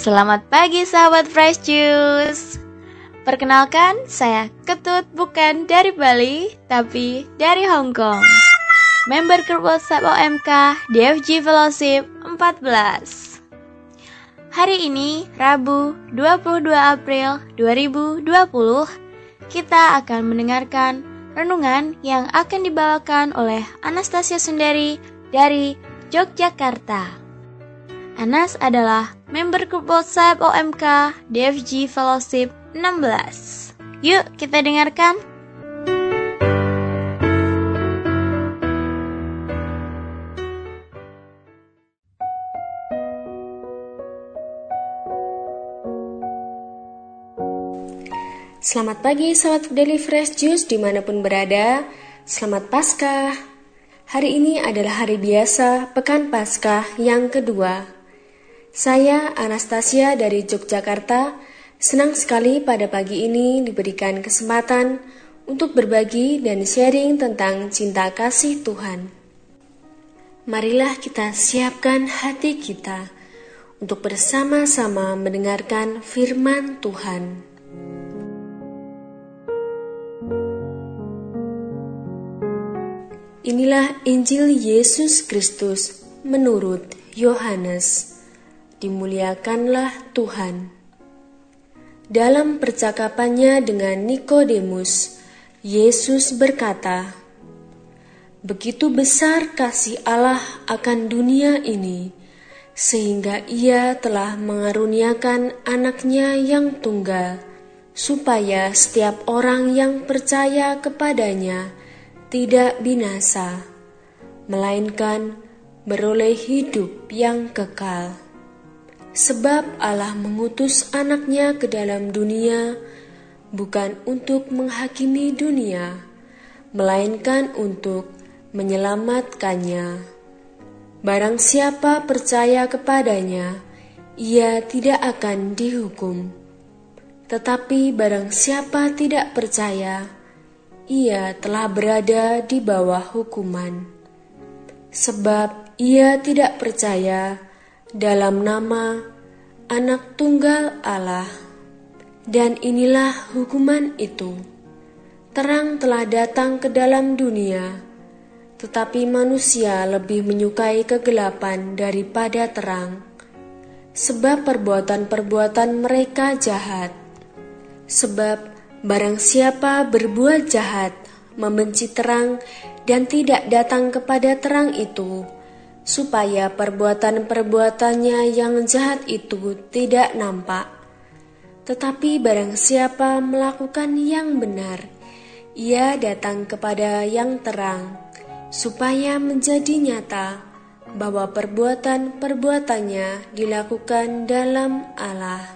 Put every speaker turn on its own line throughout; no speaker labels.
Selamat pagi sahabat Fresh Juice. Perkenalkan, saya Ketut bukan dari Bali, tapi dari Hong Kong. Member grup WhatsApp OMK DFG Fellowship 14. Hari ini, Rabu 22 April 2020, kita akan mendengarkan renungan yang akan dibawakan oleh Anastasia Sundari dari Yogyakarta. Anas adalah member grup WhatsApp OMK DFG Fellowship 16. Yuk kita dengarkan.
Selamat pagi sahabat Daily Fresh Juice di mana pun berada Selamat Paskah Hari ini adalah hari biasa Pekan Paskah yang kedua saya Anastasia dari Yogyakarta. Senang sekali pada pagi ini diberikan kesempatan untuk berbagi dan sharing tentang cinta kasih Tuhan. Marilah kita siapkan hati kita untuk bersama-sama mendengarkan firman Tuhan. Inilah Injil Yesus Kristus menurut Yohanes dimuliakanlah Tuhan. Dalam percakapannya dengan Nikodemus, Yesus berkata, "Begitu besar kasih Allah akan dunia ini, sehingga Ia telah mengaruniakan anaknya yang tunggal, supaya setiap orang yang percaya kepadanya tidak binasa, melainkan beroleh hidup yang kekal." Sebab Allah mengutus anaknya ke dalam dunia bukan untuk menghakimi dunia, melainkan untuk menyelamatkannya. Barang siapa percaya kepadanya, ia tidak akan dihukum. Tetapi barang siapa tidak percaya, ia telah berada di bawah hukuman. Sebab ia tidak percaya dalam nama Anak Tunggal Allah. Dan inilah hukuman itu. Terang telah datang ke dalam dunia, tetapi manusia lebih menyukai kegelapan daripada terang, sebab perbuatan-perbuatan mereka jahat. Sebab barang siapa berbuat jahat, membenci terang, dan tidak datang kepada terang itu, supaya perbuatan-perbuatannya yang jahat itu tidak nampak. Tetapi barang siapa melakukan yang benar, ia datang kepada yang terang, supaya menjadi nyata bahwa perbuatan-perbuatannya dilakukan dalam Allah.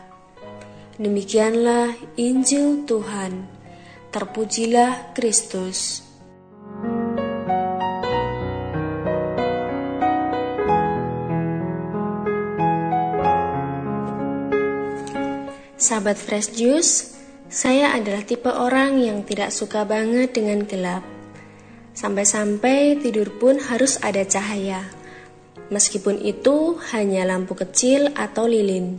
Demikianlah Injil Tuhan. Terpujilah Kristus. Sahabat Fresh Juice, saya adalah tipe orang yang tidak suka banget dengan gelap. Sampai-sampai tidur pun harus ada cahaya. Meskipun itu hanya lampu kecil atau lilin.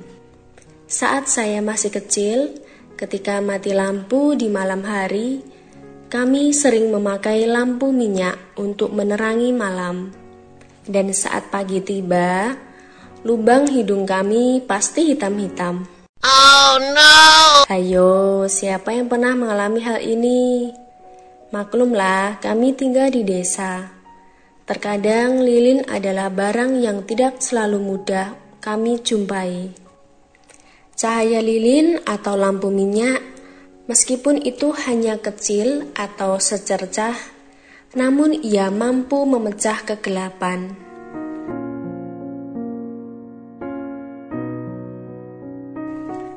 Saat saya masih kecil, ketika mati lampu di malam hari, kami sering memakai lampu minyak untuk menerangi malam. Dan saat pagi tiba, lubang hidung kami pasti hitam-hitam. Oh no! Ayo, siapa yang pernah mengalami hal ini? Maklumlah, kami tinggal di desa. Terkadang lilin adalah barang yang tidak selalu mudah kami jumpai. Cahaya lilin atau lampu minyak, meskipun itu hanya kecil atau secercah, namun ia mampu memecah kegelapan.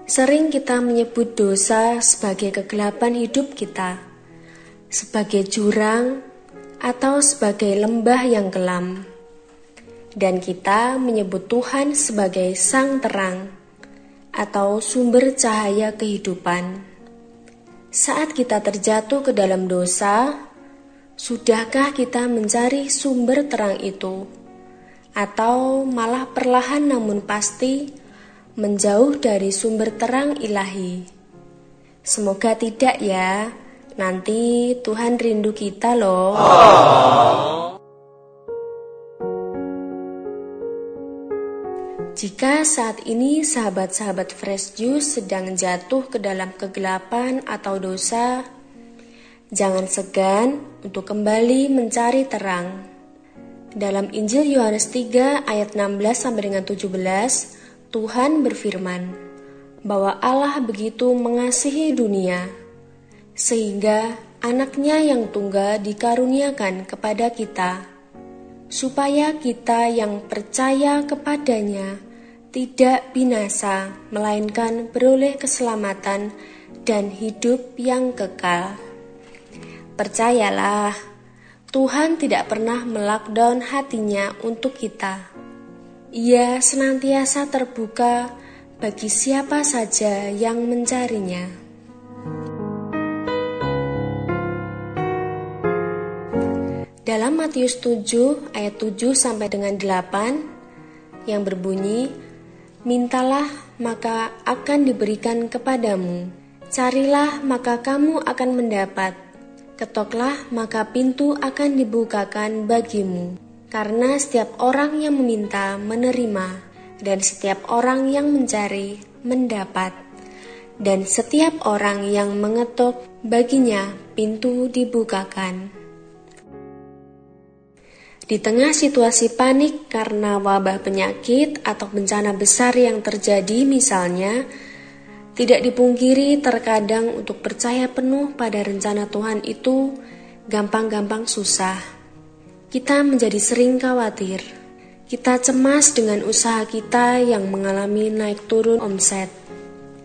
Sering kita menyebut dosa sebagai kegelapan hidup kita, sebagai jurang, atau sebagai lembah yang kelam. Dan kita menyebut Tuhan sebagai Sang Terang atau sumber cahaya kehidupan. Saat kita terjatuh ke dalam dosa, sudahkah kita mencari sumber terang itu? Atau malah perlahan namun pasti menjauh dari sumber terang ilahi. Semoga tidak ya. Nanti Tuhan rindu kita loh. Jika saat ini sahabat-sahabat Fresh Juice sedang jatuh ke dalam kegelapan atau dosa, jangan segan untuk kembali mencari terang. Dalam Injil Yohanes 3 ayat 16 sampai dengan 17, Tuhan berfirman bahwa Allah begitu mengasihi dunia sehingga anaknya yang tunggal dikaruniakan kepada kita supaya kita yang percaya kepadanya tidak binasa, melainkan beroleh keselamatan dan hidup yang kekal. Percayalah, Tuhan tidak pernah melakdown hatinya untuk kita. Ia senantiasa terbuka bagi siapa saja yang mencarinya. Dalam Matius 7 ayat 7 sampai dengan 8 yang berbunyi, Mintalah, maka akan diberikan kepadamu. Carilah, maka kamu akan mendapat. Ketoklah, maka pintu akan dibukakan bagimu. Karena setiap orang yang meminta menerima, dan setiap orang yang mencari mendapat, dan setiap orang yang mengetuk baginya pintu dibukakan. Di tengah situasi panik karena wabah penyakit atau bencana besar yang terjadi misalnya, tidak dipungkiri terkadang untuk percaya penuh pada rencana Tuhan itu gampang-gampang susah. Kita menjadi sering khawatir. Kita cemas dengan usaha kita yang mengalami naik turun omset.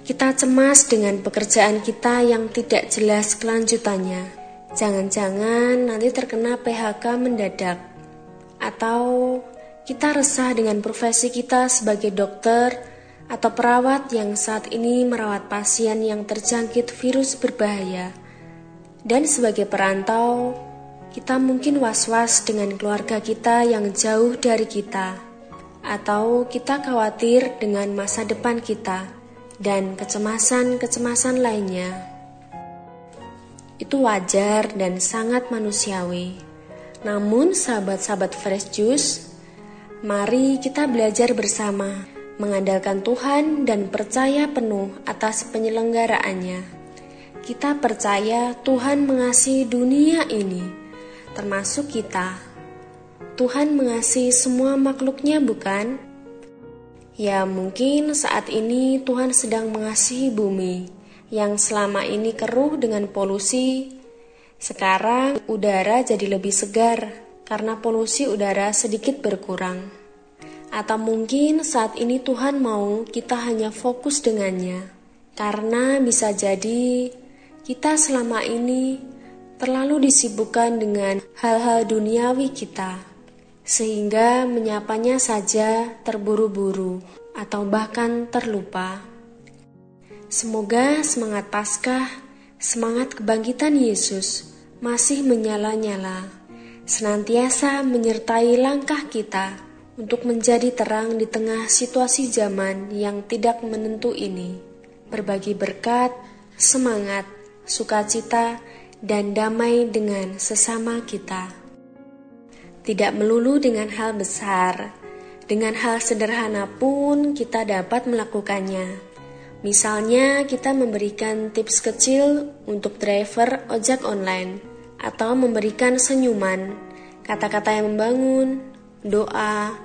Kita cemas dengan pekerjaan kita yang tidak jelas kelanjutannya. Jangan-jangan nanti terkena PHK mendadak atau kita resah dengan profesi kita sebagai dokter atau perawat yang saat ini merawat pasien yang terjangkit virus berbahaya. Dan sebagai perantau, kita mungkin was-was dengan keluarga kita yang jauh dari kita, atau kita khawatir dengan masa depan kita dan kecemasan-kecemasan lainnya. Itu wajar dan sangat manusiawi. Namun sahabat-sahabat Fresh Juice, mari kita belajar bersama mengandalkan Tuhan dan percaya penuh atas penyelenggaraannya. Kita percaya Tuhan mengasihi dunia ini, termasuk kita. Tuhan mengasihi semua makhluknya bukan? Ya mungkin saat ini Tuhan sedang mengasihi bumi yang selama ini keruh dengan polusi, sekarang udara jadi lebih segar karena polusi udara sedikit berkurang. Atau mungkin saat ini Tuhan mau kita hanya fokus dengannya. Karena bisa jadi kita selama ini terlalu disibukkan dengan hal-hal duniawi kita. Sehingga menyapanya saja terburu-buru atau bahkan terlupa. Semoga semangat Paskah, semangat kebangkitan Yesus masih menyala-nyala, senantiasa menyertai langkah kita untuk menjadi terang di tengah situasi zaman yang tidak menentu ini. Berbagi berkat, semangat, sukacita, dan damai dengan sesama kita. Tidak melulu dengan hal besar, dengan hal sederhana pun kita dapat melakukannya. Misalnya, kita memberikan tips kecil untuk driver ojek online atau memberikan senyuman, kata-kata yang membangun, doa,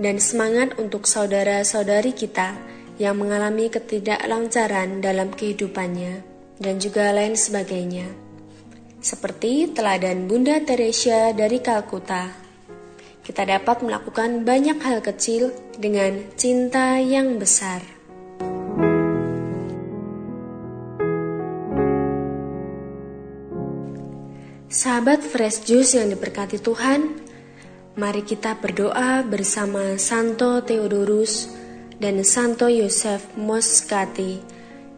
dan semangat untuk saudara-saudari kita yang mengalami ketidaklancaran dalam kehidupannya, dan juga lain sebagainya. Seperti teladan Bunda Teresia dari Kalkuta, kita dapat melakukan banyak hal kecil dengan cinta yang besar. Sahabat Fresh Juice yang diberkati Tuhan, mari kita berdoa bersama Santo Theodorus dan Santo Yosef Moskati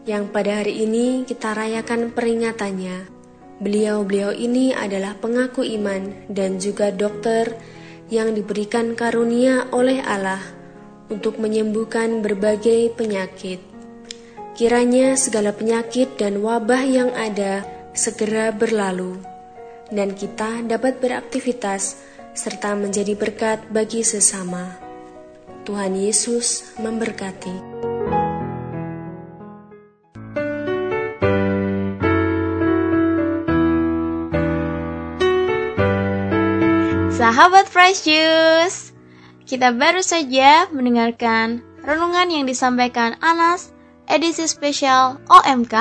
yang pada hari ini kita rayakan peringatannya. Beliau-beliau ini adalah pengaku iman dan juga dokter yang diberikan karunia oleh Allah untuk menyembuhkan berbagai penyakit. Kiranya segala penyakit dan wabah yang ada segera berlalu, dan kita dapat beraktivitas serta menjadi berkat bagi sesama. Tuhan Yesus memberkati.
Sahabat Fresh Juice, kita baru saja mendengarkan renungan yang disampaikan Anas edisi spesial OMK.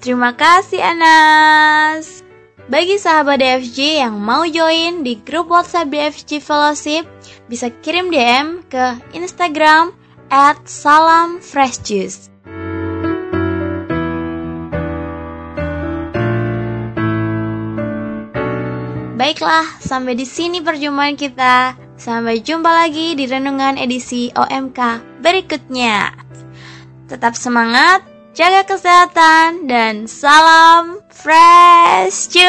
Terima kasih Anas. Bagi sahabat DFG yang mau join di grup WhatsApp DFG Fellowship, bisa kirim DM ke Instagram at. Baiklah, sampai di sini perjumpaan kita. Sampai jumpa lagi di renungan edisi OMK berikutnya. Tetap semangat, jaga kesehatan, dan salam fresh juice.